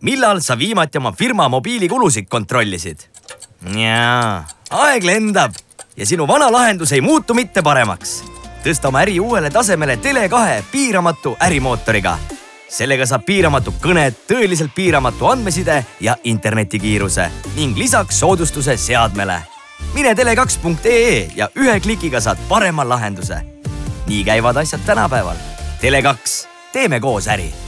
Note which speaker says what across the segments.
Speaker 1: millal sa viimati oma firma mobiilikulusid kontrollisid? jaa, aeg lendab ja sinu vana lahendus ei muutu mitte paremaks. tõsta oma äri uuele tasemele Tele2 piiramatu ärimootoriga. sellega saab piiramatu kõned, tõeliselt piiramatu andmeside ja internetikiiruse ning lisaks soodustuse seadmele. mine tele2.ee ja ühe klikiga saad parema lahenduse. nii käivad asjad tänapäeval. Tele2, teeme koos äri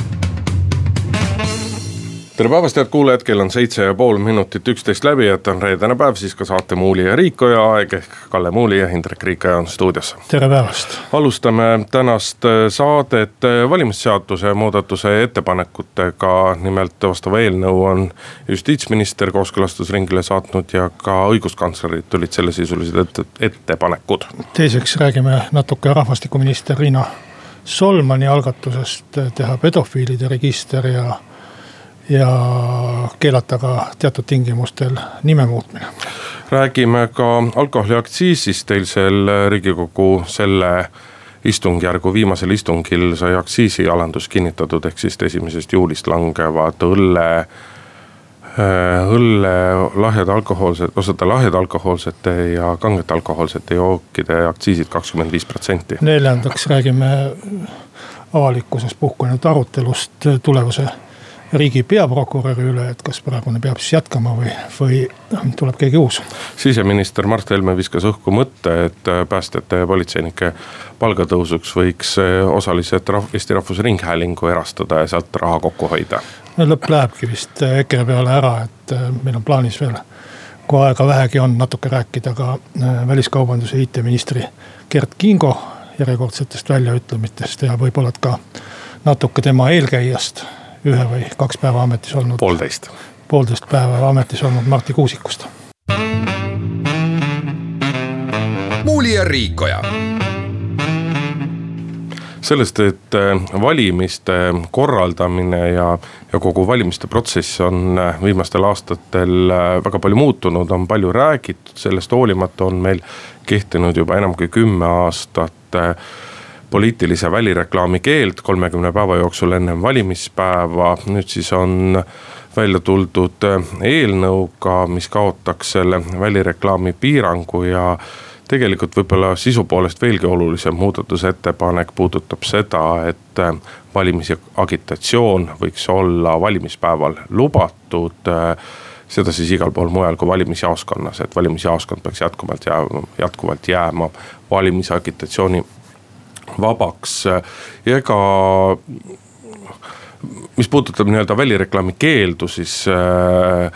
Speaker 2: tere päevast, head kuulajad, kell on seitse ja pool minutit üksteist läbi, et on reedene päev, siis ka saate Muuli ja Riikoja aeg ehk Kalle Muuli ja Indrek Riikoja on stuudios.
Speaker 3: tere päevast.
Speaker 2: alustame tänast äh, saadet äh, valimisseaduse muudatuse ettepanekutega, nimelt vastava eelnõu on justiitsminister kooskõlastusringile saatnud ja ka õiguskantslerid tulid sellesisulised ette, ettepanekud.
Speaker 3: teiseks räägime natuke rahvastikuminister Riina Solmani algatusest teha pedofiilide register ja ja keelata ka teatud tingimustel nime muutmine.
Speaker 2: räägime ka alkoholiaktsiisist, eilsel riigikogu selle istungjärgu viimasel istungil sai aktsiisialandus kinnitatud, ehk siis esimesest juulist langevad õlle äh, õlle, lahjad alkohoolsed, osade lahjade alkohoolsete ja kangete alkohoolsete jookide aktsiisid kakskümmend viis protsenti.
Speaker 3: neljandaks räägime avalikkuses puhkenud arutelust tulevase riigi peaprokuröri üle, et kas praegune peab siis jätkama või, või tuleb keegi uus.
Speaker 2: siseminister Mart Helme viskas õhku mõtte, et päästjate ja politseinike palgatõusuks võiks osaliselt rahv, Eesti Rahvusringhäälingu erastada ja sealt raha kokku hoida.
Speaker 3: lõpp lähebki vist EKRE peale ära, et äh, meil on plaanis veel, kui aega vähegi on, natuke rääkida ka äh, väliskaubanduse IT-ministri Gerd Kingo järjekordsetest väljaütlemistest ja võib-olla ka natuke tema eelkäijast ühe või kaks päeva ametis olnud.
Speaker 2: poolteist.
Speaker 3: poolteist päeva ametis olnud Marti Kuusikust.
Speaker 4: muuli ja Riikoja
Speaker 2: sellest, et äh, valimiste korraldamine ja, ja kogu valimiste protsess on äh, viimastel aastatel äh, väga palju muutunud, on palju räägitud, sellest hoolimata on meil kehtinud juba enam kui kümme aastat poliitilise välireklaami keeld kolmekümne päeva jooksul ennem valimispäeva. nüüd siis on välja tuldud äh, eelnõuga, mis kaotaks selle välireklaami piirangu ja tegelikult võib-olla sisu poolest veelgi olulisem muudatusettepanek puudutab seda, et äh, valimisagitatsioon võiks olla valimispäeval lubatud äh, seda siis igal pool mujal kui valimisjaoskonnas, et valimisjaoskond peaks jätkuvalt jääma, jätkuvalt jääma valimisagitatsiooni vabaks ja ega mis puudutab nii-öelda välireklaami keeldu, siis äh,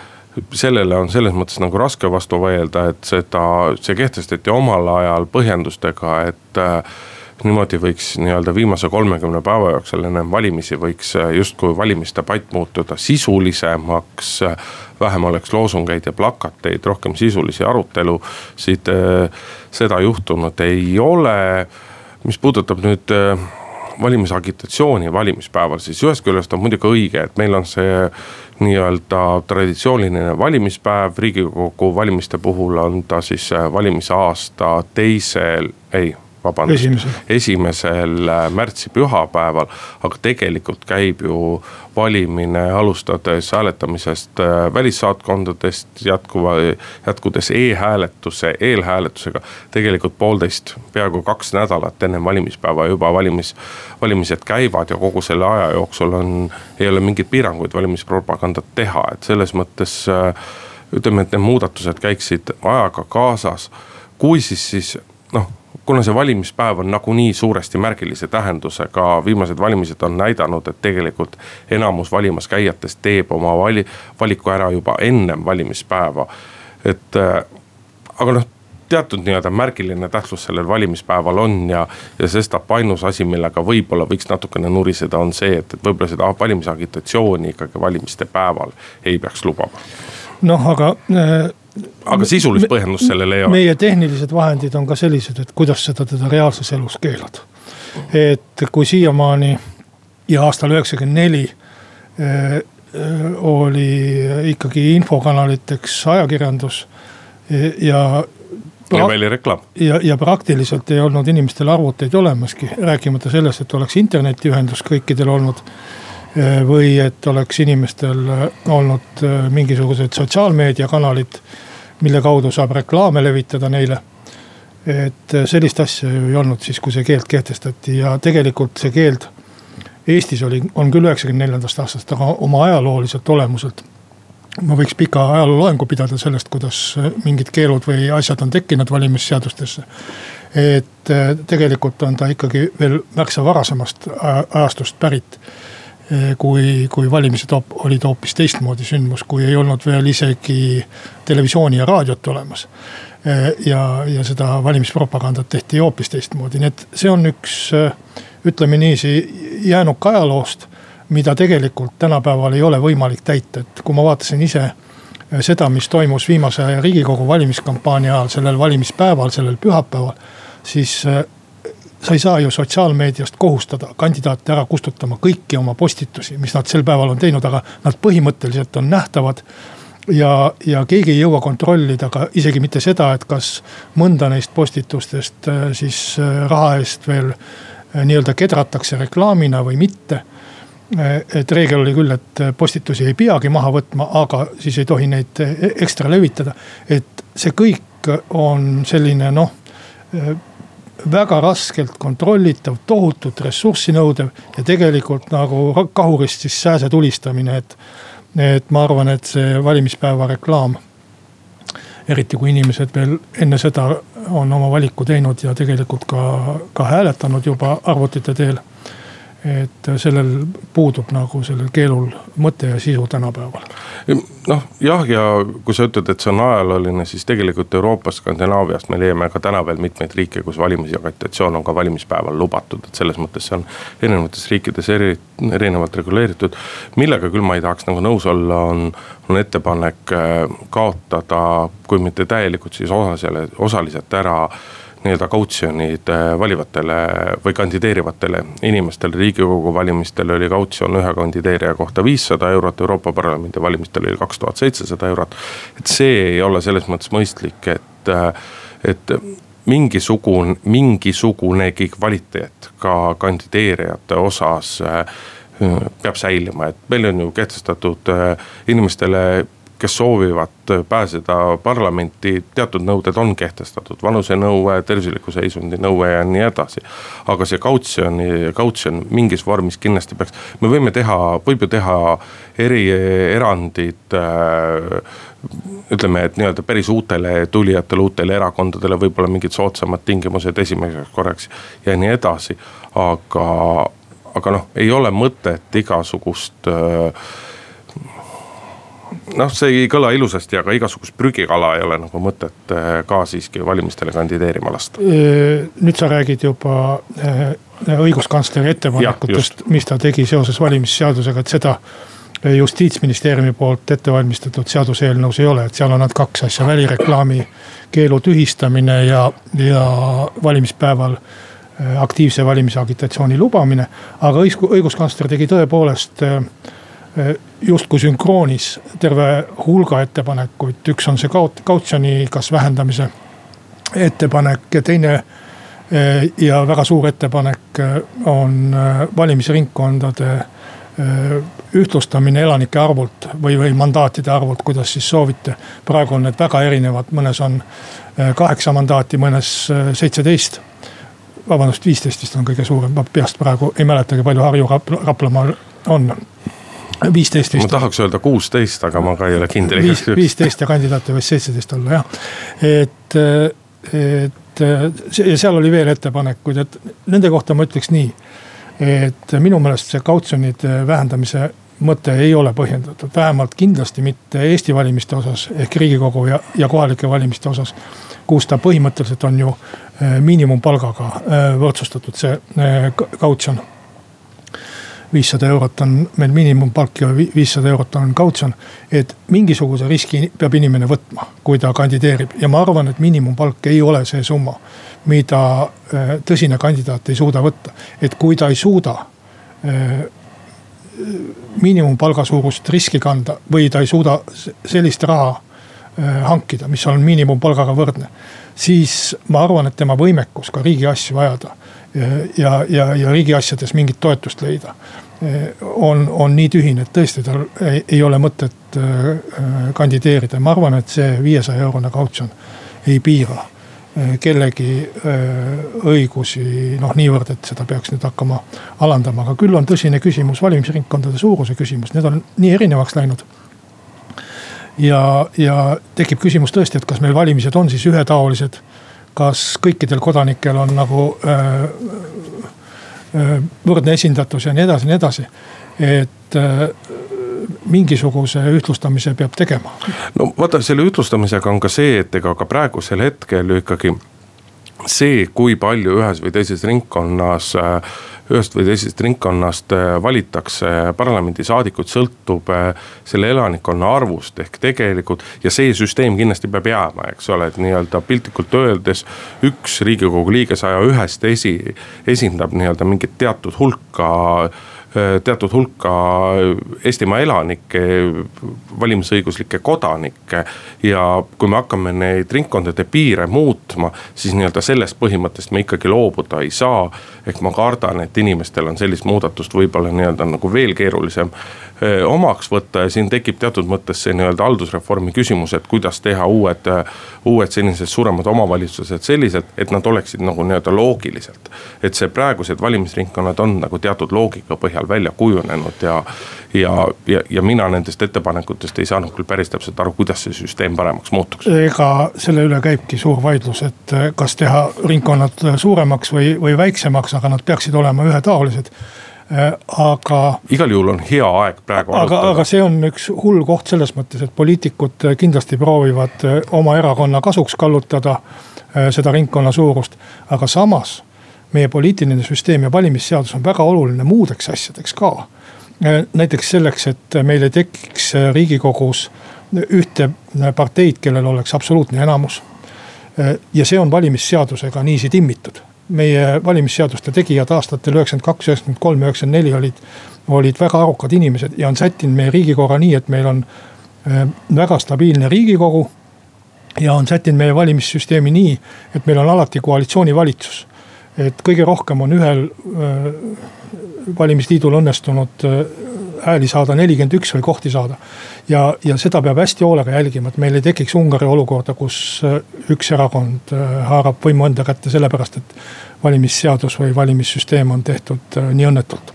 Speaker 2: sellele on selles mõttes nagu raske vastu vaielda, et seda, see kehtestati omal ajal põhjendustega, et äh, niimoodi võiks nii-öelda viimase kolmekümne päeva jooksul ennem valimisi võiks äh, justkui valimisdebatt muutuda sisulisemaks. vähem oleks loosungeid ja plakateid, rohkem sisulisi arutelusid. seda juhtunud ei ole mis puudutab nüüd äh, valimisagitatsiooni valimispäeval, siis ühest küljest on muidugi õige, et meil on see nii-öelda traditsiooniline valimispäev, riigikogu valimiste puhul on ta siis äh, valimisaasta teisel, ei vabandust, esimesel, esimesel äh, märtsi pühapäeval. aga tegelikult käib ju valimine alustades hääletamisest äh, välissaatkondadest jätkuva, jätkudes e-hääletuse, eelhääletusega. tegelikult poolteist, peaaegu kaks nädalat enne valimispäeva juba valimis, valimised käivad ja kogu selle aja jooksul on, ei ole mingeid piiranguid valimispropagandat teha, et selles mõttes äh, ütleme, et need muudatused käiksid ajaga kaasas. kui siis, siis noh kuna see valimispäev on nagunii suuresti märgilise tähendusega, viimased valimised on näidanud, et tegelikult enamus valimas käijatest teeb oma vali, valiku ära juba ennem valimispäeva. et äh, aga noh, teatud nii-öelda märgiline tähtsus sellel valimispäeval on ja, ja sestap ainus asi, millega võib-olla võiks natukene nuriseda, on see, et, et võib-olla seda valimisagitatsiooni ikkagi valimiste päeval ei peaks lubama.
Speaker 3: noh, aga äh
Speaker 2: aga sisulist põhjendust sellele ei ole.
Speaker 3: meie tehnilised vahendid on ka sellised, et kuidas seda teda reaalses elus keelad. et kui siiamaani ja aastal üheksakümmend neli oli ikkagi infokanaliteks ajakirjandus ja
Speaker 2: ja välireklaam.
Speaker 3: ja, ja praktiliselt ei olnud inimestel arvuteid olemaski, rääkimata sellest, et oleks internetiühendus kõikidel olnud. Või et oleks inimestel olnud mingisugused sotsiaalmeediakanalid, mille kaudu saab reklaame levitada neile. et sellist asja ju ei olnud siis, kui see keeld kehtestati ja tegelikult see keeld Eestis oli, on küll üheksakümne neljandast aastast, aga oma ajalooliselt olemuselt. ma võiks pika ajalooloengu pidada sellest, kuidas mingid keelud või asjad on tekkinud valimisseadustesse. et tegelikult on ta ikkagi veel märksa varasemast ajastust pärit kui, kui valimised olid hoopis teistmoodi sündmus, kui ei olnud veel isegi televisiooni ja raadiot olemas. Eh, ja, ja seda valimispropagandat tehti hoopis teistmoodi, nii et see on üks ütleme niiviisi, jäänuk ajaloost, mida tegelikult tänapäeval ei ole võimalik täita, et kui ma vaatasin ise seda, mis toimus viimase riigikogu valimiskampaania ajal, sellel valimispäeval, sellel pühapäeval, siis sa ei saa ju sotsiaalmeediast kohustada kandidaate ära kustutama kõiki oma postitusi, mis nad sel päeval on teinud, aga nad põhimõtteliselt on nähtavad. ja, ja keegi ei jõua kontrollida ka isegi mitte seda, et kas mõnda neist postitustest äh, siis raha eest veel Äh, nii-öelda kedratakse reklaamina või mitte. Äh, et reegel oli küll, et postitusi ei peagi maha võtma, aga siis ei tohi neid äh, ekstra levitada. et see kõik on selline noh väga raskelt kontrollitav, tohutut ressurssi nõudev ja tegelikult nagu kahurist siis sääse tulistamine, et. et ma arvan, et see valimispäeva reklaam eriti kui inimesed veel enne seda on oma valiku teinud ja tegelikult ka, ka hääletanud juba arvutite teel et sellel puudub nagu sellel keelul mõte ja sisu tänapäeval.
Speaker 2: noh jah, ja kui sa ütled, et see on ajalooline, siis tegelikult Euroopas, Skandinaaviast me leiame ka täna veel mitmeid riike, kus valimisagitatsioon on ka valimispäeval lubatud, et selles mõttes see on erinevates riikides eri, erinevalt reguleeritud. millega küll ma ei tahaks nagu nõus olla, on, on ettepanek äh, kaotada, kui mitte täielikult, siis osasele, osaliselt ära nii-öelda kautsjonid äh, valivatele või kandideerivatele inimestele. riigikogu valimistel oli kautsjon ühe kandideerija kohta viissada eurot, Euroopa Parlamendi valimistel oli kaks tuhat seitsesada eurot. et see ei ole selles mõttes mõistlik, et, äh, et mingisugune, mingisugunegi kvaliteet ka kandideerijate osas äh, peab säilima, et meil on ju kehtestatud inimestele kes soovivad pääseda parlamenti, teatud nõuded on kehtestatud, vanusenõue, tervisliku seisundi nõue ja nii edasi. aga see kautsjoni, kautsjon mingis vormis kindlasti peaks, me võime teha, võib ju teha erierandid äh, ütleme, et nii-öelda päris uutele tulijatele, uutele erakondadele võib-olla mingid soodsamad tingimused esimeseks korraks ja nii edasi. aga, aga noh, ei ole mõtet igasugust äh, noh, see ei kõla ilusasti, aga igasugust prügikala ei ole nagu mõtet äh, ka siiski valimistele kandideerima lasta.
Speaker 3: nüüd sa räägid juba äh, õiguskantsleri ettepanekutest, mis ta tegi seoses valimisseadusega, et seda justiitsministeeriumi poolt ette valmistatud seaduseelnõus ei ole, et seal on nad kaks asja, välireklaami keelu tühistamine ja, ja valimispäeval äh, aktiivse valimisagitatsiooni lubamine. aga õiguskantsler tegi tõepoolest Eh, justkui sünkroonis terve hulga ettepanekuid, üks on see kaut-, kautsjoni kas vähendamise ettepanek ja teine eh, ja väga suur ettepanek eh, on valimisringkondade ühtlustamine elanike arvult või, või mandaatide arvult, kuidas siis soovite. praegu on need väga erinevad, mõnes on kaheksa mandaati, mõnes seitseteist. vabandust, viisteist vist on kõige suurem, ma peast praegu ei mäletagi, palju Harju Raplamaal on viisteist vist.
Speaker 2: ma tahaks öelda kuusteist, aga ma ka ei ole kindel.
Speaker 3: viisteist ja kandidaate võis seitseteist olla jah, et, et ja seal oli veel ettepanekuid, et nende kohta ma ütleks nii. et minu meelest see kautsjonide vähendamise mõte ei ole põhjendatud, vähemalt kindlasti mitte Eesti valimiste osas ehk riigikogu ja, ja kohalike valimiste osas. kus ta põhimõtteliselt on ju miinimumpalgaga võrdsustatud, see kautsjon viissada eurot on meil miinimumpalk ja viissada eurot on kautsjon. et mingisuguse riski peab inimene võtma, kui ta kandideerib ja ma arvan, et miinimumpalk ei ole see summa, mida äh, tõsine kandidaat ei suuda võtta. et kui ta ei suuda äh, miinimumpalga suurust riski kanda või ta ei suuda sellist raha äh, hankida, mis on miinimumpalgaga võrdne. siis ma arvan, et tema võimekus ka riigi asju ajada ja, ja, ja riigiasjades mingit toetust leida on, on nii tühine, et tõesti tal ei, ei ole mõtet äh, kandideerida. ma arvan, et see viiesaja eurone kautsjon ei piira äh, kellegi äh, õigusi noh, niivõrd, et seda peaks nüüd hakkama alandama, aga küll on tõsine küsimus valimisringkondade suuruse küsimus, need on nii erinevaks läinud. ja, ja tekib küsimus tõesti, et kas meil valimised on siis ühetaolised kas kõikidel kodanikel on nagu äh, võrdne esindatus ja nii edasi ja nii edasi. et äh, mingisuguse ühtlustamise peab tegema.
Speaker 2: no vaata, selle ühtlustamisega on ka see, et ega ka praegusel hetkel ju ikkagi see, kui palju ühes või teises ringkonnas äh, ühest või teisest ringkonnast äh, valitakse parlamendisaadikuid, sõltub äh, selle elanikkonna arvust ehk tegelikult. ja see süsteem kindlasti peab jääma, eks ole, et nii-öelda piltlikult öeldes üks riigikogu liige saja ühest esi, esindab nii-öelda mingit teatud hulka teatud hulka Eestimaa elanikke, valimisõiguslikke kodanikke. ja kui me hakkame neid ringkondade piire muutma, siis nii-öelda sellest põhimõttest me ikkagi loobuda ei saa. Ehk ma kardan, et inimestel on sellist muudatust võib-olla nii-öelda nagu veel keerulisem omaks võtta ja siin tekib teatud mõttes see nii-öelda haldusreformi küsimus, et kuidas teha uued, uued sellised suuremad omavalitsused selliselt, et nad oleksid nagu nii-öelda loogiliselt. et see praegused valimisringkonnad on nagu teatud loogika põhjal välja kujunenud ja. Ja, ja, ja mina nendest ettepanekutest ei saanud küll päris täpselt aru, kuidas see süsteem paremaks muutuks.
Speaker 3: ega selle üle käibki suur vaidlus, et eh, kas teha ringkonnad suuremaks või, või väiksemaks, aga nad peaksid olema ühetaolised eh, aga.
Speaker 2: igal juhul on hea aeg praegu
Speaker 3: aga, aga see on üks hull koht selles mõttes, et poliitikud kindlasti proovivad eh, oma erakonna kasuks kallutada seda ringkonna suurust, aga samas meie poliitiline süsteem ja valimisseadus on väga oluline muudeks asjadeks ka. Näiteks selleks, et meil ei tekiks riigikogus ühte parteid, kellel oleks absoluutne enamus. ja see on valimisseadusega niiviisi timmitud. meie valimisseaduste tegijad aastatel üheksakümmend kaks, üheksakümmend kolm, üheksakümmend neli olid, olid väga arukad inimesed ja on sättinud meie riigikorra nii, et meil on väga stabiilne riigikogu ja on sättinud meie valimissüsteemi nii, et meil on alati koalitsioonivalitsus et kõige rohkem on ühel äh, valimisliidul õnnestunud äh, hääli saada nelikümmend üks või kohti saada. ja, ja seda peab hästi hoolega jälgima, et meil ei tekiks Ungari olukorda, kus äh, üks erakond haarab võimu enda kätte sellepärast, et valimisseadus või valimissüsteem on tehtud nii õnnetult.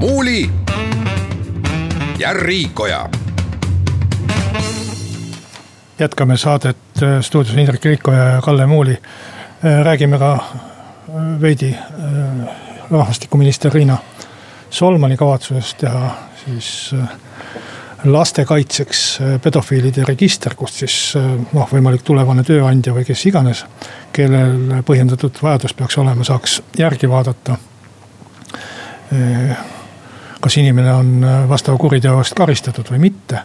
Speaker 4: muuli ja Riikoja
Speaker 3: jätkame saadet äh, stuudios Indrek Riikoja ja Kalle Muuli. Äh, räägime ka äh, veidi rahvastikuminister Riina Solmani kavatsusest teha siis lastekaitseks pedofiilide register, kust siis noh, võimalik tulevane tööandja või kes iganes, kellel põhjendatud vajadus peaks olema, saaks järgi vaadata. kas inimene on vastava kuriteo eest karistatud või mitte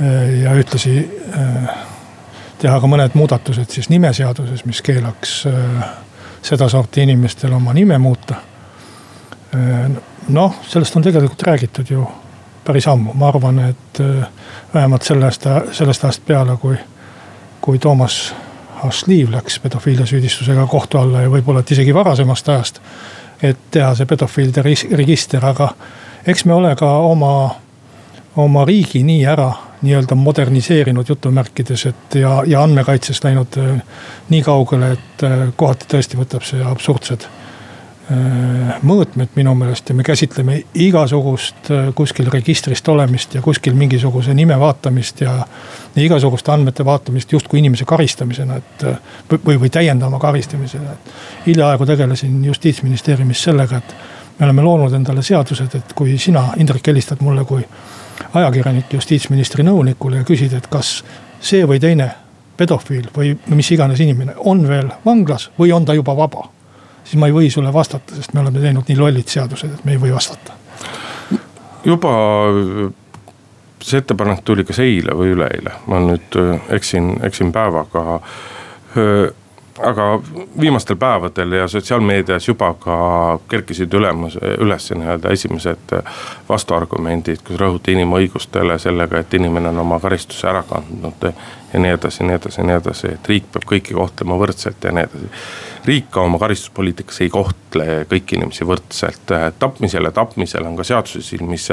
Speaker 3: Äh, ja ühtlasi äh, teha ka mõned muudatused siis nimeseaduses, mis keelaks äh, sedasorti inimestel oma nime muuta. noh, sellest on tegelikult räägitud ju päris ammu, ma arvan, et vähemalt sellest, sellest ajast peale, kui, kui Toomas Asliiv läks pedofiiliasüüdistusega kohtu alla ja võib-olla, et isegi varasemast ajast. et teha see pedofiilide register, aga eks me ole ka oma, oma riigi nii ära nii-öelda moderniseerinud jutumärkides, et ja, ja andmekaitses läinud äh, nii kaugele, et äh, kohati tõesti võtab see absurdsed äh, mõõtmed minu meelest ja me käsitleme igasugust kuskil registrist olemist ja kuskil mingisuguse nime vaatamist ja. ja igasuguste andmete vaatamist justkui inimese karistamisena, et või, või täiendava karistamisena, hiljaaegu tegelesin justiitsministeeriumis sellega, et me oleme loonud endale seadused, et kui sina, Indrek, helistad mulle kui ajakirjanik justiitsministri nõunikule ja küsida, et kas see või teine pedofiil või mis iganes inimene on veel vanglas või on ta juba vaba. siis ma ei või sulle vastata, sest me oleme teinud nii lollid seadused, et me ei või vastata.
Speaker 2: juba see ettepanek tuli kas eile või üleeile, ma nüüd äh, eksin, eksin päevaga. Äh, aga viimastel päevadel ja sotsiaalmeedias juba ka kerkisid ülemus, üles nii-öelda esimesed vastuargumendid, kus rõhuti inimõigustele sellega, et inimene on oma karistuse ära kandnud. Ja nii edasi, nii edasi, nii edasi, et riik peab kõiki kohtlema võrdselt ja nii edasi. riik ka oma karistuspoliitikas ei kohtle kõiki inimesi võrdselt, tapmisel ja tapmisel on ka seaduse silmis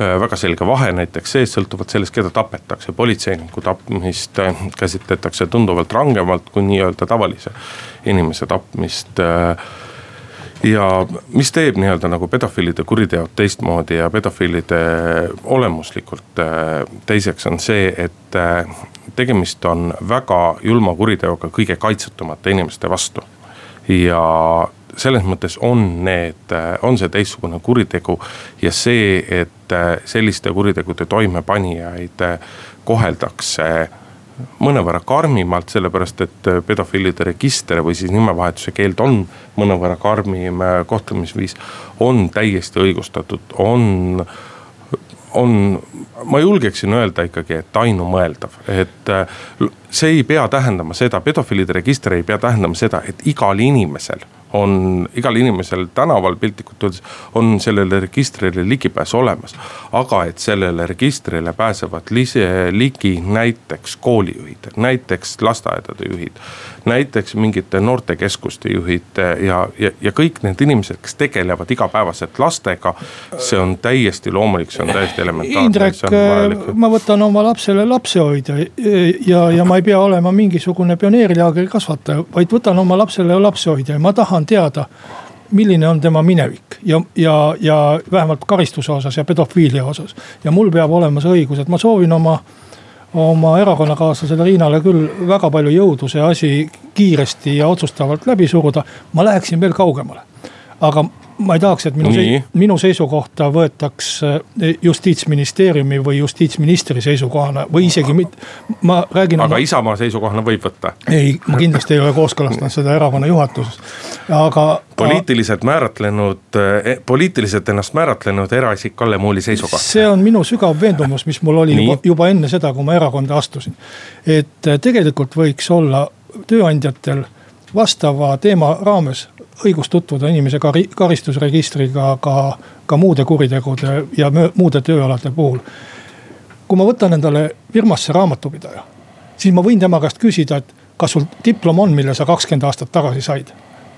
Speaker 2: Äh, väga selge vahe näiteks sees, sõltuvalt sellest, keda tapetakse. politseiniku tapmist äh, käsitletakse tunduvalt rangemalt kui nii-öelda tavalise inimese tapmist ja mis teeb nii-öelda nagu pedofiilide kuriteod teistmoodi ja pedofiilide olemuslikult teiseks on see, et tegemist on väga julma kuriteoga kõige kaitsetumate inimeste vastu. ja selles mõttes on need, on see teistsugune kuritegu ja see, et selliste kuritegude toimepanijaid koheldakse mõnevõrra karmimalt, sellepärast et pedofiilide register või siis nimevahetuse keeld on mõnevõrra karmim kohtlemisviis. on täiesti õigustatud, on, on, ma julgeksin öelda ikkagi, et ainumõeldav, et see ei pea tähendama seda, pedofiilide register ei pea tähendama seda, et igal inimesel on igal inimesel tänaval piltlikult öeldes on sellele registrile ligipääs olemas. aga et sellele registrile pääsevad ligi näiteks koolijuhid, näiteks lasteaedade juhid. näiteks mingite noortekeskuste juhid ja, ja, ja kõik need inimesed, kes tegelevad igapäevaselt lastega. see on täiesti loomulik, see on täiesti elementaarne.
Speaker 3: Indrek, ma võtan oma lapsele lapsehoidja ja, ja ma ei pea olema mingisugune pioneerilaagri kasvataja, vaid võtan oma lapsele lapsehoidja ja ma tahan tahan teada, milline on tema minevik ja, ja, ja vähemalt karistuse osas ja pedofiilia osas. ja mul peab olema see õigus, et ma soovin oma, oma erakonnakaaslasele Riinale küll väga palju jõudu see asi kiiresti ja otsustavalt läbi suruda. ma läheksin veel kaugemale, aga ma ei tahaks, et minu, minu seisukohta võetaks eh, justiitsministeeriumi või justiitsministri seisukohana või isegi mitte, ma räägin.
Speaker 2: aga oma... Isamaa seisukohana võib võtta?
Speaker 3: ei, ma kindlasti ei ole kooskõlastanud seda erakonna juhatuses, aga.
Speaker 2: poliitiliselt määratlenud, eh, poliitiliselt ennast määratlenud eraisik Kalle Muuli seisukoht.
Speaker 3: see on minu sügav veendumus, mis mul oli juba, juba enne seda, kui ma erakonda astusin. et eh, tegelikult võiks olla tööandjatel vastava teema raames õigus tutvuda inimese kari-, karistusregistriga ka, ka muude kuritegude ja muude tööalade puhul. kui ma võtan endale firmasse raamatupidaja, siis ma võin tema käest küsida, et kas sul diplom on, mille sa kakskümmend aastat tagasi said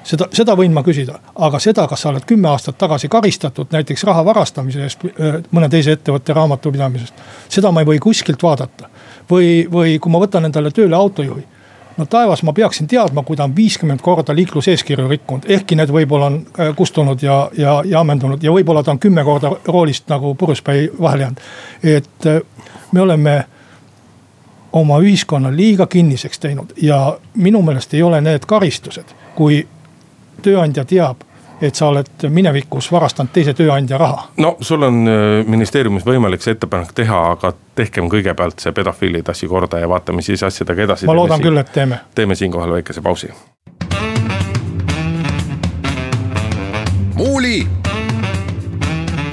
Speaker 3: seda, seda võin ma küsida, aga seda, kas sa oled kümme aastat tagasi karistatud näiteks raha varastamise eest mõne teise ettevõtte raamatupidamisest. seda ma ei või kuskilt vaadata. või, või kui ma võtan endale tööle autojuhi no taevas, ma peaksin teadma, kui ta on viiskümmend korda liikluseeskirju rikkunud, ehkki need võib-olla on äh, kustunud ja, ja, ja ammendunud. Ja võib-olla ta on kümme korda roolist nagu purjuspäi vahele jäänud. et äh, me oleme oma ühiskonna liiga kinniseks teinud. Ja minu meelest ei ole need karistused, kui tööandja teab et sa oled minevikus varastanud teise tööandja raha.
Speaker 2: no sul on äh, ministeeriumis võimalik see ettepanek teha, aga tehkem kõigepealt see pedofiilide asi korda ja vaatame siis asjadega edasi.
Speaker 3: ma loodan küll, et teeme.
Speaker 2: teeme siinkohal väikese pausi.
Speaker 4: muuli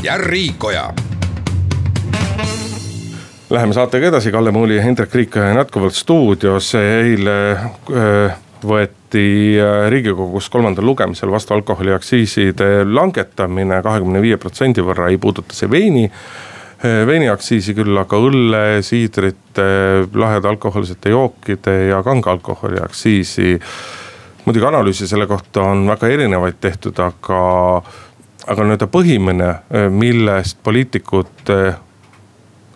Speaker 4: ja Riikoja
Speaker 2: Läheme saatega edasi, Kalle Muuli ja Hendrik on jätkuvalt stuudios, eile äh, võeti äh, riigikogus kolmandal lugemisel vastu alkoholiaktsiiside langetamine kahekümne viie protsendi võrra, ei puuduta see veini äh, veiniaktsiisi küll, aga õlle, siidrite, laheda alkohoolsete jookide ja kange alkoholi aktsiisi. muidugi analüüse selle kohta on väga erinevaid tehtud, aga, aga nii-öelda põhimine, äh, millest poliitikud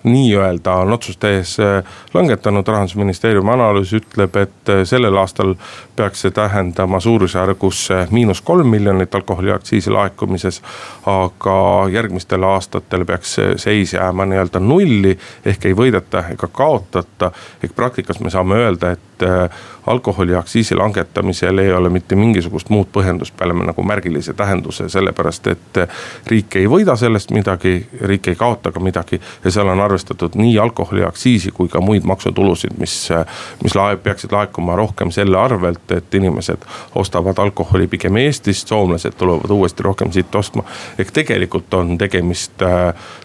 Speaker 2: nii-öelda on otsust tehes äh, langetanud, rahandusministeeriumi analüüs ütleb, et äh, sellel aastal peaks see tähendama suurusjärgus miinus kolm miljonit alkoholiaktsiisi laekumises. aga järgmistel aastatel peaks seis jääma nii-öelda nulli ehk ei võideta ega kaotata. ehk praktikas me saame öelda, et äh, alkoholiaktsiisi langetamisel ei ole mitte mingisugust muud põhjendust peale nagu märgilise tähenduse, sellepärast et äh, riik ei võida sellest midagi, riik ei kaota ka midagi. ja seal on arvestatud nii alkoholiaktsiisi kui ka muid maksutulusid, mis, äh, mis lae, peaksid laekuma rohkem selle arvelt, et inimesed ostavad alkoholi pigem Eestist, soomlased tulevad uuesti rohkem siit ostma. ehk tegelikult on tegemist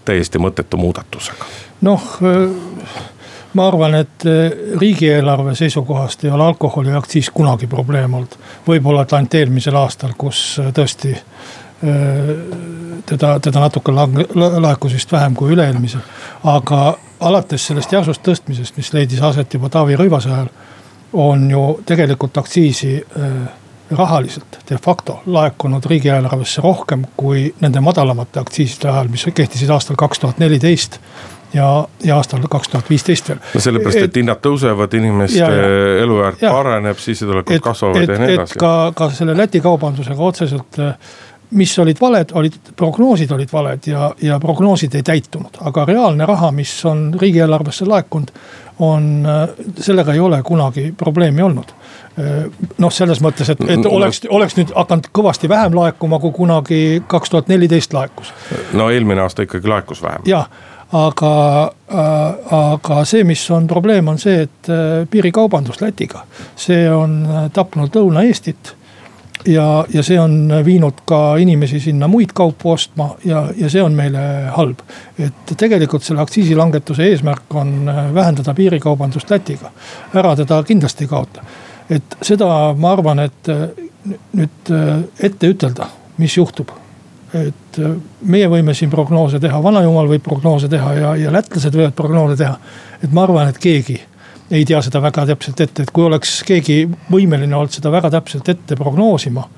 Speaker 2: täiesti mõttetu muudatusega.
Speaker 3: noh ma arvan, et eh, riigieelarve seisukohast ei ole alkoholiaktsiis kunagi probleem olnud. võib-olla, et ainult eelmisel aastal, kus eh, tõesti eh, teda, teda natuke laekus vist vähem kui üle-eelmisel. aga alates sellest järsust tõstmisest, mis leidis aset juba Taavi Rõivase ajal, on ju tegelikult aktsiisi rahaliselt de facto laekunud riigieelarvesse rohkem kui nende madalamate aktsiiside ajal, mis kehtisid aastal kaks tuhat neliteist ja, ja aastal kaks tuhat viisteist veel.
Speaker 2: no sellepärast, et hinnad tõusevad, inimeste elujärg paraneb, sissetulekud kasvavad et, ja nii edasi.
Speaker 3: ka, ka selle Läti kaubandusega otseselt mis olid valed, olid prognoosid olid valed ja, ja prognoosid ei täitunud, aga reaalne raha, mis on riigieelarvesse laekunud, on, sellega ei ole kunagi probleemi olnud noh, selles mõttes, et, et oleks, oleks nüüd hakanud kõvasti vähem laekuma, kui kunagi kaks tuhat neliteist laekus.
Speaker 2: no eelmine aasta ikkagi laekus vähem.
Speaker 3: jah aga, äh, aga see, mis on probleem, on see, et äh, piirikaubandus Lätiga, see on äh, tapnud Lõuna-Eestit ja, ja see on viinud ka inimesi sinna muid kaupu ostma ja, ja see on meile halb. et tegelikult selle aktsiisilangetuse eesmärk on vähendada piirikaubandust Lätiga, ära teda kindlasti ei kaota. et seda ma arvan, et nüüd ette ütelda, mis juhtub et äh, meie võime siin prognoose teha, vanajumal võib prognoose teha ja, ja lätlased võivad prognoose teha. et ma arvan, et keegi ei tea seda väga täpselt ette, et kui oleks keegi võimeline olnud seda väga täpselt ette prognoosima.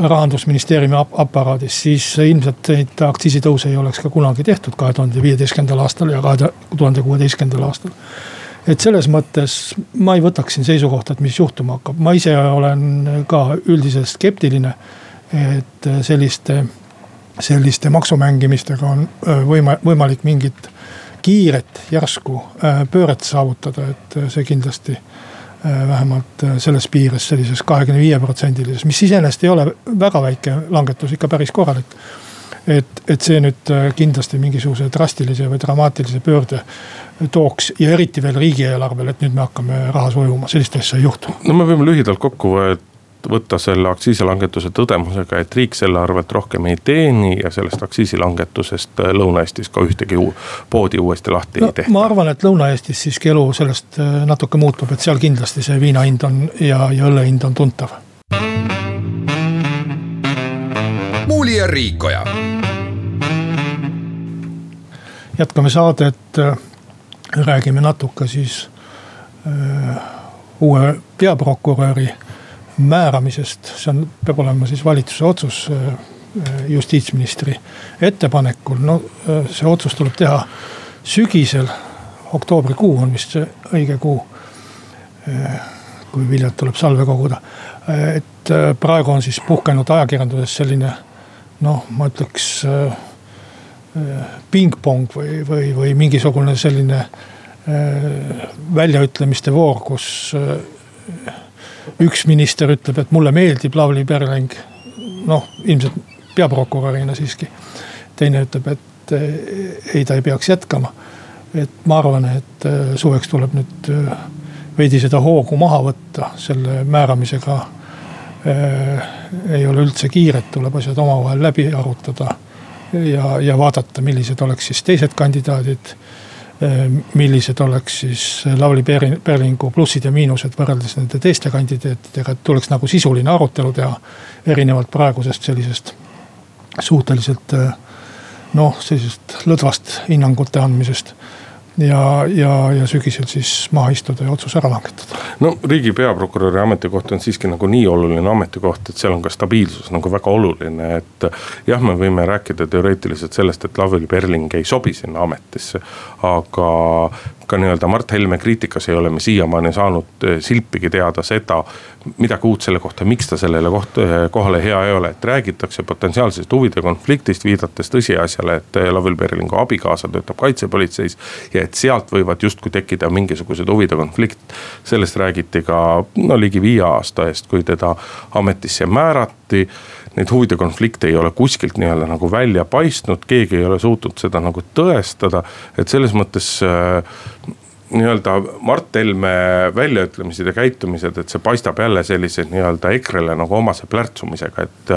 Speaker 3: rahandusministeeriumi aparaadis, siis ilmselt neid aktsiisitõuse ei oleks ka kunagi tehtud kahe tuhande viieteistkümnendal aastal ja kahe tuhande kuueteistkümnendal aastal et selles mõttes ma ei võtaks siin seisukohta, et mis juhtuma hakkab, ma ise olen ka üldiselt skeptiline. et selliste selliste maksumängimistega on võima-, võimalik mingit kiiret järsku pööret saavutada, et see kindlasti vähemalt selles piires, sellises kahekümne viie protsendilises, mis iseenesest ei ole väga väike langetus, ikka päris korralik. et, et see nüüd kindlasti mingisuguse drastilise või dramaatilise pöörde tooks ja eriti veel riigieelarvele, et nüüd me hakkame rahas ujuma, sellist asja ei juhtu.
Speaker 2: no me võime lühidalt kokku võtta selle aktsiisilangetuse tõdemusega, et riik selle arvelt rohkem ei teeni ja sellest aktsiisilangetusest äh, Lõuna-Eestis ka ühtegi poodi uuesti lahti no, ei tehta.
Speaker 3: ma arvan, et Lõuna-Eestis siiski elu sellest äh, natuke muutub, et seal kindlasti see viina hind on ja, ja õlle hind on tuntav.
Speaker 4: muuli ja Riikoja.
Speaker 3: jätkame saadet, äh, räägime natuke siis öö, uue peaprokuröri määramisest, see on, peab olema siis valitsuse otsus äh, äh, justiitsministri ettepanekul, no äh, see otsus tuleb teha sügisel. oktoobrikuu on vist see õige kuu. kui viljad tuleb salve koguda, et praegu on siis puhkenud ajakirjanduses selline noh, ma ütleks pingpong või, või, või mingisugune selline väljaütlemiste voor, kus üks minister ütleb, et mulle meeldib Lavly Perling. noh, ilmselt peaprokurörina siiski. teine ütleb, et eh, ei, ta ei peaks jätkama. et ma arvan, et eh, suveks tuleb nüüd eh, veidi seda hoogu maha võtta selle määramisega. ei ole üldse kiiret, tuleb asjad omavahel läbi arutada ja, ja vaadata, millised oleks siis teised kandidaadid millised oleks siis Lavly Perlingu plussid ja miinused võrreldes nende teiste kandidaatidega, et tuleks nagu sisuline arutelu teha. erinevalt praegusest sellisest suhteliselt eh, noh, sellisest lõdvast hinnangute andmisest ja, ja, ja sügisel siis maha istuda ja otsus ära langetada.
Speaker 2: no riigi peaprokuröri ametikoht on siiski nagu nii oluline ametikoht, et seal on ka stabiilsus nagu väga oluline, et. jah, me võime rääkida teoreetiliselt sellest, et Lavly Perling ei sobi sinna ametisse, aga ka nii-öelda Mart Helme kriitikas ei ole me siiamaani saanud eh, silpigi teada seda, midagi uut selle kohta, miks ta sellele koht, kohale hea ei ole, et räägitakse potentsiaalsest huvide konfliktist, viidates tõsiasjale, et Lavly Perlingu abikaasa töötab kaitsepolitseis. ja et sealt võivad justkui tekkida mingisugused huvide konflikt. sellest räägiti ka no ligi viie aasta eest, kui teda ametisse määrati neid huvide konflikte ei ole kuskilt nii-öelda nagu välja paistnud, keegi ei ole suutnud seda nagu tõestada. et selles mõttes äh, nii-öelda Mart Helme väljaütlemised ja käitumised, et see paistab jälle sellise nii-öelda EKRE-le nagu omase plärtsumisega, et.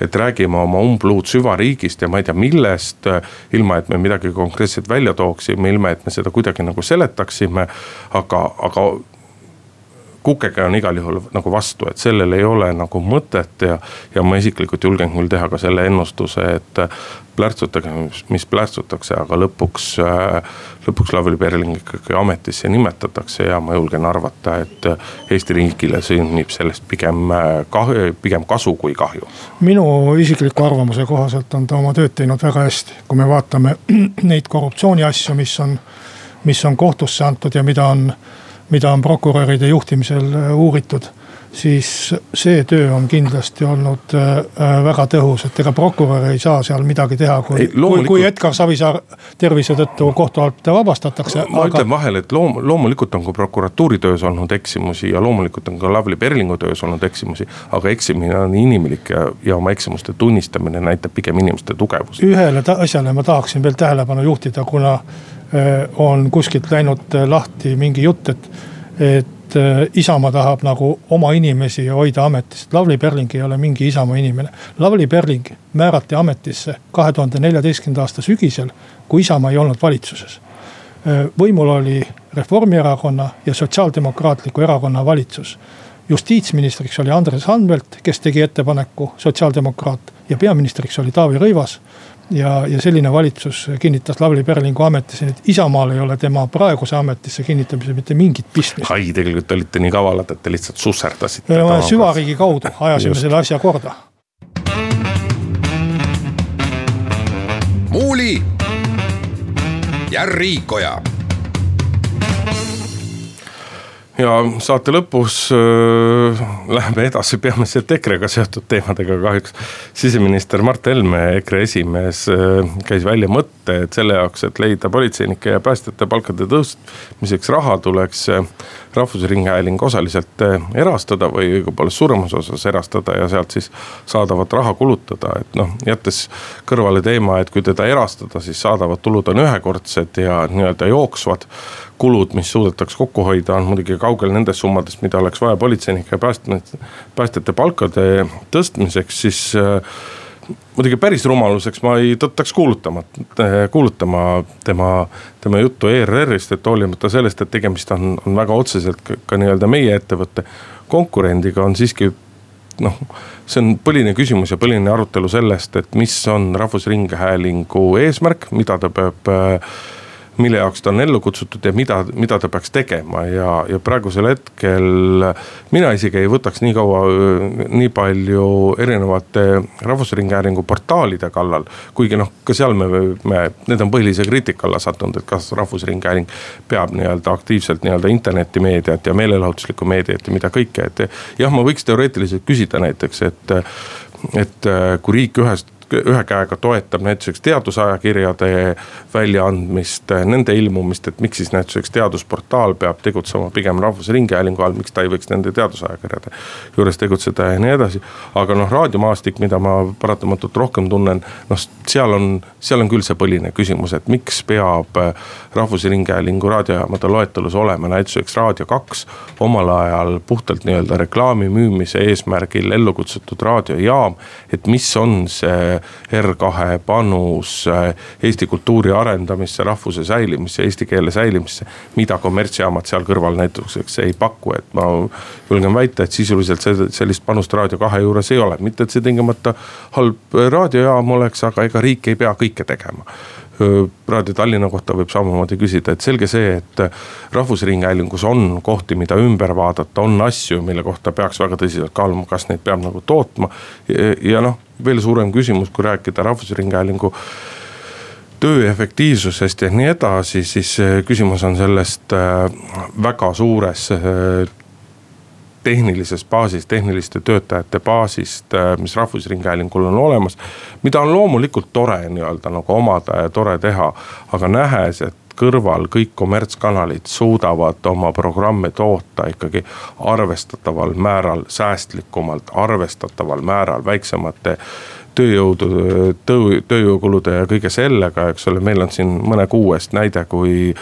Speaker 2: et räägime oma umbluud süvariigist ja ma ei tea millest, ilma et me midagi konkreetset välja tooksime, ilma et me seda kuidagi nagu seletaksime. aga, aga kukeke on igal juhul nagu vastu, et sellel ei ole nagu mõtet ja, ja ma isiklikult julgen küll teha ka selle ennustuse, et plärtsutage, mis plärtsutakse, aga lõpuks, lõpuks Lavly Perling ikkagi ametisse nimetatakse ja ma julgen arvata, et Eesti riigile sünnib sellest pigem kahju, pigem kasu kui kahju.
Speaker 3: minu isikliku arvamuse kohaselt on ta oma tööd teinud väga hästi, kui me vaatame neid korruptsiooniasju, mis on, mis on kohtusse antud ja mida on mida on prokuröride juhtimisel äh, uuritud siis see töö on kindlasti olnud äh, äh, väga tõhus, et ega prokurör ei saa seal midagi teha, kui, kui, kui Edgar Savisaar tervise tõttu kohtualt vabastatakse.
Speaker 2: ma aga... ütlen vahele, et loom-, loomulikult on ka prokuratuuri töös olnud eksimusi ja loomulikult on ka Lavly Perlingu töös olnud eksimusi. aga eksimine on inimlik ja, ja oma eksimuste tunnistamine näitab pigem inimeste tugevust.
Speaker 3: ühele asjale ma tahaksin veel tähelepanu juhtida, kuna on kuskilt läinud lahti mingi jutt, et, et Isamaa tahab nagu oma inimesi hoida ametis. Lavly Perling ei ole mingi Isamaa inimene. Lavly Perling määrati ametisse kahe tuhande neljateistkümnenda aasta sügisel, kui Isamaa ei olnud valitsuses. võimul oli Reformierakonna ja Sotsiaaldemokraatliku Erakonna valitsus. Justiitsministriks oli Andres Anvelt, kes tegi ettepaneku, sotsiaaldemokraat ja peaministriks oli Taavi Rõivas ja, ja selline valitsus kinnitas Lavly Perlingu ametisse, nii et Isamaal ei ole tema praeguse ametisse kinnitamisel mitte mingit pistmist.
Speaker 2: ai, tegelikult te olite nii kavalad, et te lihtsalt susserdasite.
Speaker 3: süvariigi kaudu ajasime selle asja korda.
Speaker 4: muuli ja Riikoja
Speaker 2: ja saate lõpus äh, läheme edasi peamiselt EKRE-ga seotud teemadega kahjuks. siseminister Mart Helme, EKRE esimees äh, käis välja mõtte, et selle jaoks, et leida politseinike ja päästjate palkade tõstmiseks raha, tuleks äh, rahvusringhääling osaliselt äh, erastada või õigupoolest suuremas osas erastada ja sealt siis saadavat raha kulutada, et noh, jättes kõrvale teema, et kui teda erastada, siis saadavad tulud on ühekordsed ja nii-öelda jooksvad kulud, mis suudetaks kokku hoida, on muidugi kaugel nendest summadest, mida oleks vaja politseinike ja päästjate, päästjate palkade tõstmiseks, siis äh, muidugi päris rumaluseks ma ei tõttaks kuulutama, kuulutama tema, tema juttu ERR-ist, et hoolimata sellest, et tegemist on, on väga otseselt ka, ka nii-öelda meie ettevõtte konkurendiga, on siiski noh, see on põhiline küsimus ja põhiline arutelu sellest, et mis on Rahvusringhäälingu eesmärk, mida ta peab äh, mille jaoks ta on ellu kutsutud ja mida, mida ta peaks tegema ja, ja praegusel hetkel. mina isegi ei võtaks nii kaua, nii palju erinevate Rahvusringhäälingu portaalide kallal. kuigi noh, ka seal me, me, need on põhilise kriitika alla sattunud, et kas Rahvusringhääling peab nii-öelda aktiivselt nii-öelda internetimeediat ja meelelahutuslikku meediat ja mida kõike, et. jah, ma võiks teoreetiliselt küsida näiteks, et, et kui riik ühest ühe käega toetab näituseks teadusajakirjade väljaandmist, nende ilmumist, et miks siis näituseks teadusportaal peab tegutsema pigem Rahvusringhäälingu all, miks ta ei võiks nende teadusajakirjade juures tegutseda ja nii edasi. aga noh, raadiomaastik, mida ma paratamatult rohkem tunnen, noh seal on, seal on küll see põhiline küsimus, et miks peab Rahvusringhäälingu raadiojaamade loetelus olema näituseks Raadio kaks omal ajal puhtalt nii-öelda reklaami müümise eesmärgil ellu kutsutud raadiojaam. et mis on see R2 panus äh, eesti kultuuri arendamisse, rahvuse säilimisse, eesti keele säilimisse. mida kommertsjaamad seal kõrval näituseks ei paku, et ma julgen väita, et sisuliselt sellist panust Raadio kahe juures ei ole, mitte et see tingimata halb raadiojaam oleks, aga ega riik ei pea kõike tegema Raadio Tallinna kohta võib samamoodi küsida, et selge see, et Rahvusringhäälingus on kohti, mida ümber vaadata, on asju, mille kohta peaks väga tõsiselt kaaluma, kas neid peab nagu tootma. ja noh, veel suurem küsimus, kui rääkida Rahvusringhäälingu töö efektiivsusest ja nii edasi, siis küsimus on sellest äh, väga suures äh, tehnilisest baasist, tehniliste töötajate baasist, äh, mis Rahvusringhäälingul on olemas. mida on loomulikult tore nii-öelda nagu omada ja tore teha, aga nähes, et kõrval kõik kommertskanalid suudavad oma programme toota ikkagi arvestataval määral säästlikumalt, arvestataval määral väiksemate tööjõudu, töö, tööjõukulude ja kõige sellega, eks ole, meil on siin mõne kuu eest näide, kui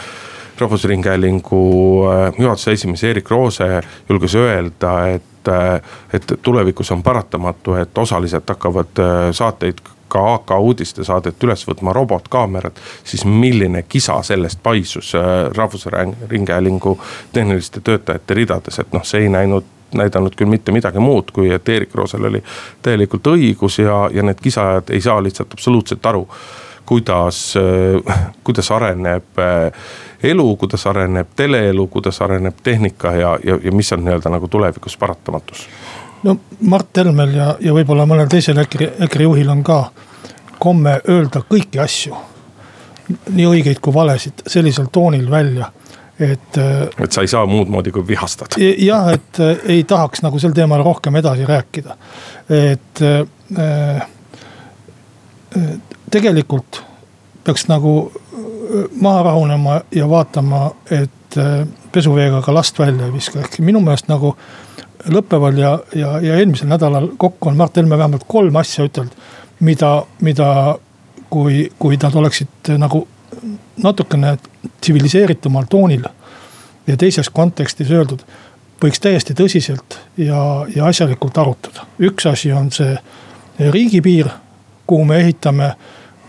Speaker 2: rahvusringhäälingu äh, juhatuse esimees Erik Roose julges öelda, et, äh, et tulevikus on paratamatu, et osaliselt hakkavad äh, saateid ka AK uudistesaadet üles võtma robotkaamerad, siis milline kisa sellest paisus Rahvusringhäälingu tehniliste töötajate ridades, et noh, see ei näinud näidanud küll mitte midagi muud, kui et Erik Roosel oli täielikult õigus ja, ja need kisajad ei saa lihtsalt absoluutselt aru, kuidas, kuidas areneb elu, kuidas areneb teleelu, kuidas areneb tehnika ja, ja, ja mis on nii-öelda nagu tulevikus paratamatus?
Speaker 3: no Mart Helmel ja, ja võib-olla mõnel teisel EKRE, EKRE juhil on ka komme öelda kõiki asju. nii õigeid kui valesid sellisel toonil välja et.
Speaker 2: Äh, et sa ei saa muud moodi kui vihastada.
Speaker 3: jah, et äh, ei tahaks nagu sel teemal rohkem edasi rääkida. et äh, tegelikult peaks nagu maha rahunema ja vaatama, et pesuveega ka last välja ei viska, ehk minu meelest nagu lõppeval ja, ja, ja eelmisel nädalal kokku on Mart Helme vähemalt kolm asja ütelnud, mida, mida kui, kui nad oleksid nagu natukene tsiviliseeritumal toonil ja teises kontekstis öeldud, võiks täiesti tõsiselt ja, ja asjalikult arutada. üks asi on see riigipiir, kuhu me ehitame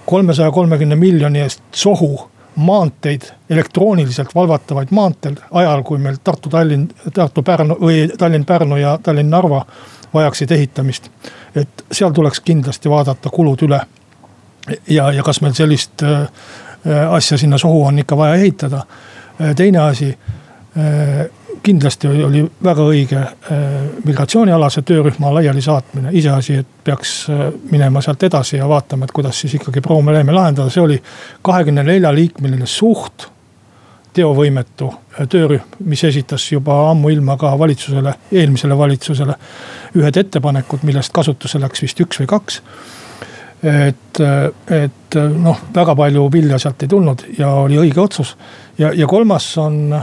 Speaker 3: kolmesaja kolmekümne miljoni eest sohu maanteid, elektrooniliselt valvatavaid maanteid ajal, kui meil Tartu-Tallinn, Tartu-Pärnu või Tallinn-Pärnu ja Tallinn-Narva vajaksid ehitamist. et seal tuleks kindlasti vaadata kulud üle. ja, ja kas meil sellist äh, Äh, asja sinna sohu on ikka vaja ehitada. Äh, teine asi, äh, kindlasti oli väga õige migratsioonialase töörühma laiali saatmine, iseasi, et peaks minema sealt edasi ja vaatama, et kuidas siis ikkagi probleeme lahendada, see oli kahekümne nelja liikmeline suht teovõimetu töörühm, mis esitas juba ammuilma ka valitsusele, eelmisele valitsusele ühed ettepanekud, millest kasutusse läks vist üks või kaks. Et, et noh, väga palju vilja sealt ei tulnud ja oli õige otsus. ja, ja kolmas on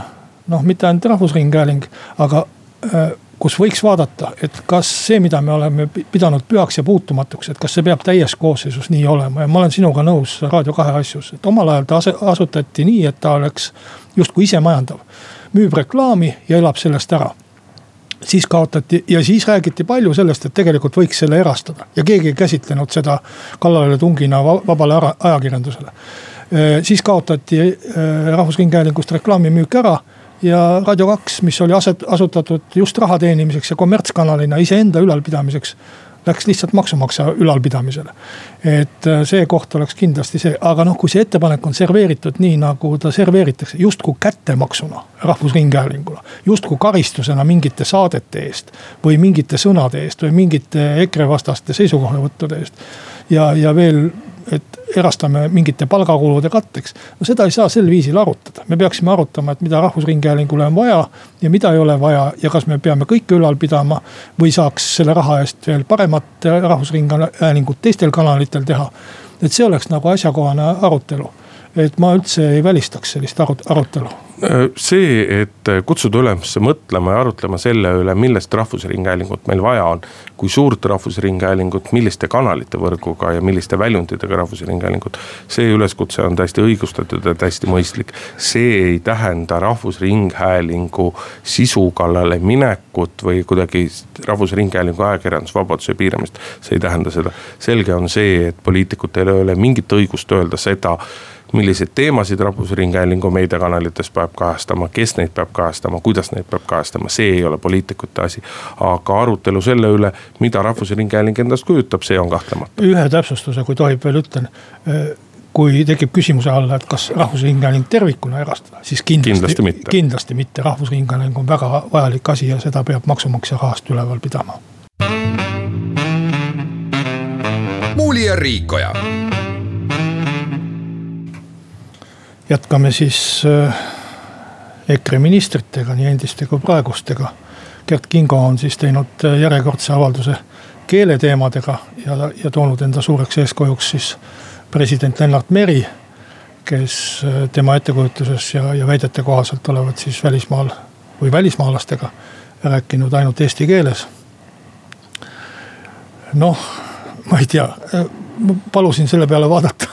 Speaker 3: noh, mitte ainult Rahvusringhääling, aga äh, kus võiks vaadata, et kas see, mida me oleme pidanud pühaks ja puutumatuks, et kas see peab täies koosseisus nii olema ja ma olen sinuga nõus Raadio kahe asjus, et omal ajal ta asutati nii, et ta oleks justkui isemajandav. müüb reklaami ja elab sellest ära siis kaotati ja siis räägiti palju sellest, et tegelikult võiks selle erastada ja keegi ei käsitlenud seda kallaletungina vabale ajakirjandusele. Äh, siis kaotati äh, Rahvusringhäälingust reklaamimüük ära ja Raadio kaks, mis oli aset, asutatud just raha teenimiseks ja kommertskanalina iseenda ülalpidamiseks läks lihtsalt maksumaksja ülalpidamisele. et äh, see koht oleks kindlasti see, aga noh, kui see ettepanek on serveeritud nii, nagu ta serveeritakse, justkui kättemaksuna Rahvusringhäälingule. justkui karistusena mingite saadete eest või mingite sõnade eest või mingite EKRE vastaste seisukohavõttude eest. Ja, ja veel et erastame mingite palgakulude katteks. no seda ei saa sel viisil arutada, me peaksime arutama, et mida Rahvusringhäälingule on vaja ja mida ei ole vaja ja kas me peame kõike ülal pidama. või saaks selle raha eest veel paremat Rahvusringhäälingut teistel kanalitel teha. et see oleks nagu asjakohane arutelu et ma üldse ei välistaks sellist arutelu.
Speaker 2: See, et kutsuda üles mõtlema ja arutlema selle üle, millest rahvusringhäälingut meil vaja on. kui suurt rahvusringhäälingut, milliste kanalite võrguga ja milliste väljunditega rahvusringhäälingut. see üleskutse on täiesti õigustatud ja täiesti mõistlik. see ei tähenda rahvusringhäälingu sisu kallale minekut või kuidagi rahvusringhäälingu ajakirjandusvabaduse piiramist. see ei tähenda seda, selge on see, et poliitikutel ei ole mingit õigust öelda seda milliseid teemasid Rahvusringhäälingu meediakanalites peab kajastama, kes neid peab kajastama, kuidas neid peab kajastama, see ei ole poliitikute asi. aga arutelu selle üle, mida Rahvusringhääling endast kujutab, see on kahtlemata.
Speaker 3: ühe täpsustuse, kui tohib veel ütlen kui tekib küsimuse alla, et kas Rahvusringhääling tervikuna erastada, siis kindlasti, kindlasti mitte, kindlasti mitte, Rahvusringhääling on väga vajalik asi ja seda peab maksumaksja rahast üleval pidama.
Speaker 4: muuli ja Riikoja
Speaker 3: jätkame siis äh, EKRE ministritega, nii endiste kui praegustega. Gert Kingo on siis teinud järjekordse avalduse keeleteemadega ja, ja toonud enda suureks eeskujuks siis president Lennart Meri. kes tema ettekujutuses ja, ja väidete kohaselt olevat siis välismaal või välismaalastega rääkinud ainult eesti keeles. noh, ma ei tea palusin selle peale vaadata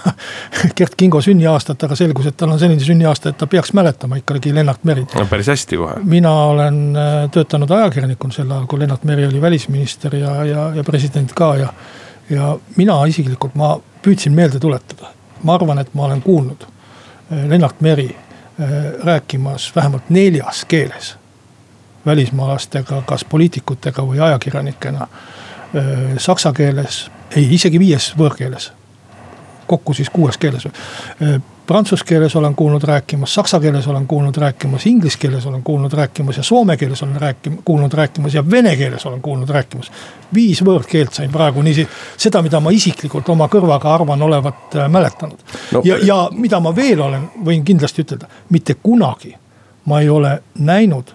Speaker 3: Gert Kingo sünniaastat, aga selgus, et tal on selline sünniaasta, et ta peaks mäletama ikkagi Lennart Merit.
Speaker 2: no päris hästi kohe.
Speaker 3: mina olen äh, töötanud ajakirjanikuna sel ajal, kui Lennart Meri oli välisminister ja, ja, ja president ka ja. ja mina isiklikult, ma püüdsin meelde tuletada, ma arvan, et ma olen kuulnud äh, Lennart Meri äh, rääkimas vähemalt neljas keeles välismaalastega, kas poliitikutega või ajakirjanikena. Saksa keeles, ei isegi viies võõrkeeles. Kokku siis kuues keeles. Prantsuse keeles olen kuulnud rääkimas, saksa keeles olen kuulnud rääkimas, inglise keeles olen kuulnud rääkimas ja soome keeles olen rääkim-, kuulnud rääkimas ja vene keeles olen kuulnud rääkimas. viis võõrkeelt sain praegu niiviisi, seda, mida ma isiklikult oma kõrvaga arvan olevat mäletanud no,. ja, ja mida ma veel olen, võin kindlasti ütelda, mitte kunagi ma ei ole näinud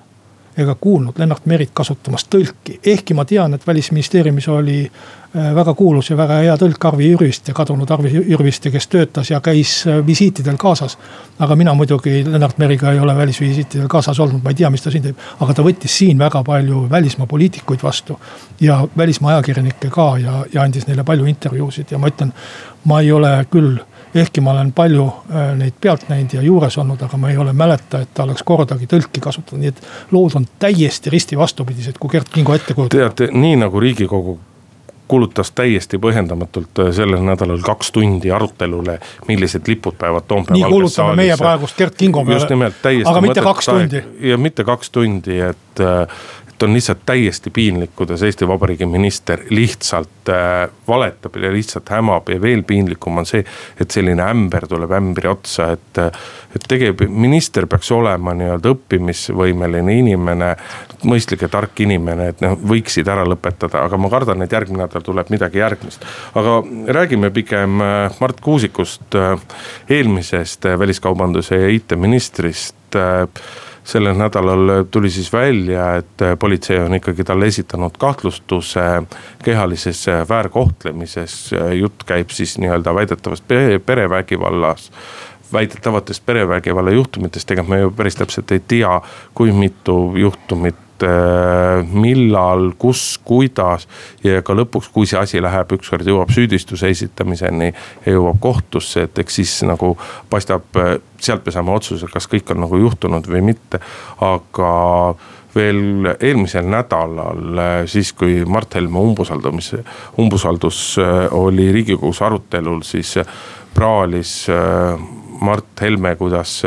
Speaker 3: ega kuulnud Lennart Merit kasutamas tõlki. ehkki ma tean, et välisministeeriumis oli äh, väga kuulus ja väga hea tõlk Arvi Jürviste, kadunud Arvi Jürviste, kes töötas ja käis äh, visiitidel kaasas. aga mina muidugi Lennart Meriga ei ole välisvisiitidel kaasas olnud, ma ei tea, mis ta siin teeb. aga ta võttis siin väga palju välismaa poliitikuid vastu ja välismaa ajakirjanikke ka ja, ja andis neile palju intervjuusid ja ma ütlen, ma ei ole küll ehkki ma olen palju äh, neid pealt näinud ja juures olnud, aga ma ei ole mäleta, et ta oleks kordagi tõlki kasutanud, nii et lood on täiesti risti vastupidised, kui Gert Kingo ette kujutab.
Speaker 2: teate, nii nagu riigikogu kulutas täiesti põhjendamatult äh, sellel nädalal kaks tundi arutelule, millised lipud peavad Toompea.
Speaker 3: nii kulutame meie praegust Gert Kingo
Speaker 2: peale. just nimelt, täiesti.
Speaker 3: aga mitte kaks tundi.
Speaker 2: ja mitte kaks tundi, et äh, et on lihtsalt täiesti piinlik, kuidas Eesti Vabariigi minister lihtsalt äh, valetab ja lihtsalt hämab ja veel piinlikum on see, et selline ämber tuleb ämbri otsa, et. et tegelikult minister peaks olema nii-öelda õppimisvõimeline inimene, mõistlik ja tark inimene, et noh, võiksid ära lõpetada, aga ma kardan, et järgmine nädal tuleb midagi järgmist. aga räägime pigem äh, Mart Kuusikust, äh, eelmisest väliskaubanduse ja IT-ministrist sellel nädalal tuli siis välja, et politsei on ikkagi talle esitanud kahtlustuse kehalises väärkohtlemises. jutt käib siis nii-öelda väidetavast perevägivallas väidetavatest perevägivalla juhtumitest, ega me ju päris täpselt ei tea, kui mitu juhtumit Äh, millal, kus, kuidas. ja ka lõpuks, kui see asi läheb, ükskord jõuab süüdistuse esitamiseni ja jõuab kohtusse, et eks siis nagu paistab, äh, sealt me saame otsuse, kas kõik on nagu juhtunud või mitte, aga veel eelmisel nädalal, äh, siis kui Mart Helme umbusaldamise, umbusaldus oli riigikogus arutelul, siis praalis Mart Helme, kuidas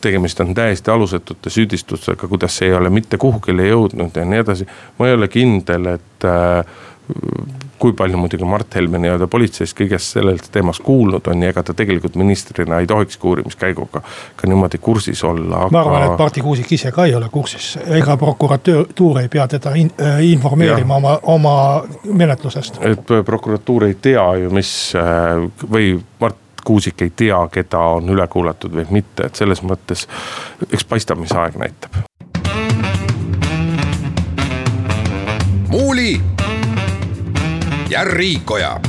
Speaker 2: tegemist on täiesti alusetute süüdistustega, kuidas see ei ole mitte kuhugile jõudnud ja nii edasi. ma ei ole kindel, et äh, kui palju muidugi Mart Helme nii-öelda politseis kõigest sellest teemast kuulnud on ja ega ta tegelikult ministrina ei tohikski uurimiskäiguga ka niimoodi kursis olla
Speaker 3: aga.... ma arvan, et Marti Kuusik ise ka ei ole kursis, ega prokuratuur ei pea teda in, äh, informeerima ja. oma, oma menetlusest.
Speaker 2: et prokuratuur ei tea ju, mis äh, või Mart Kuusik ei tea, keda on üle kuulatud või mitte, et selles mõttes eks paistab, mis aeg näitab.
Speaker 4: muuli ja Riikoja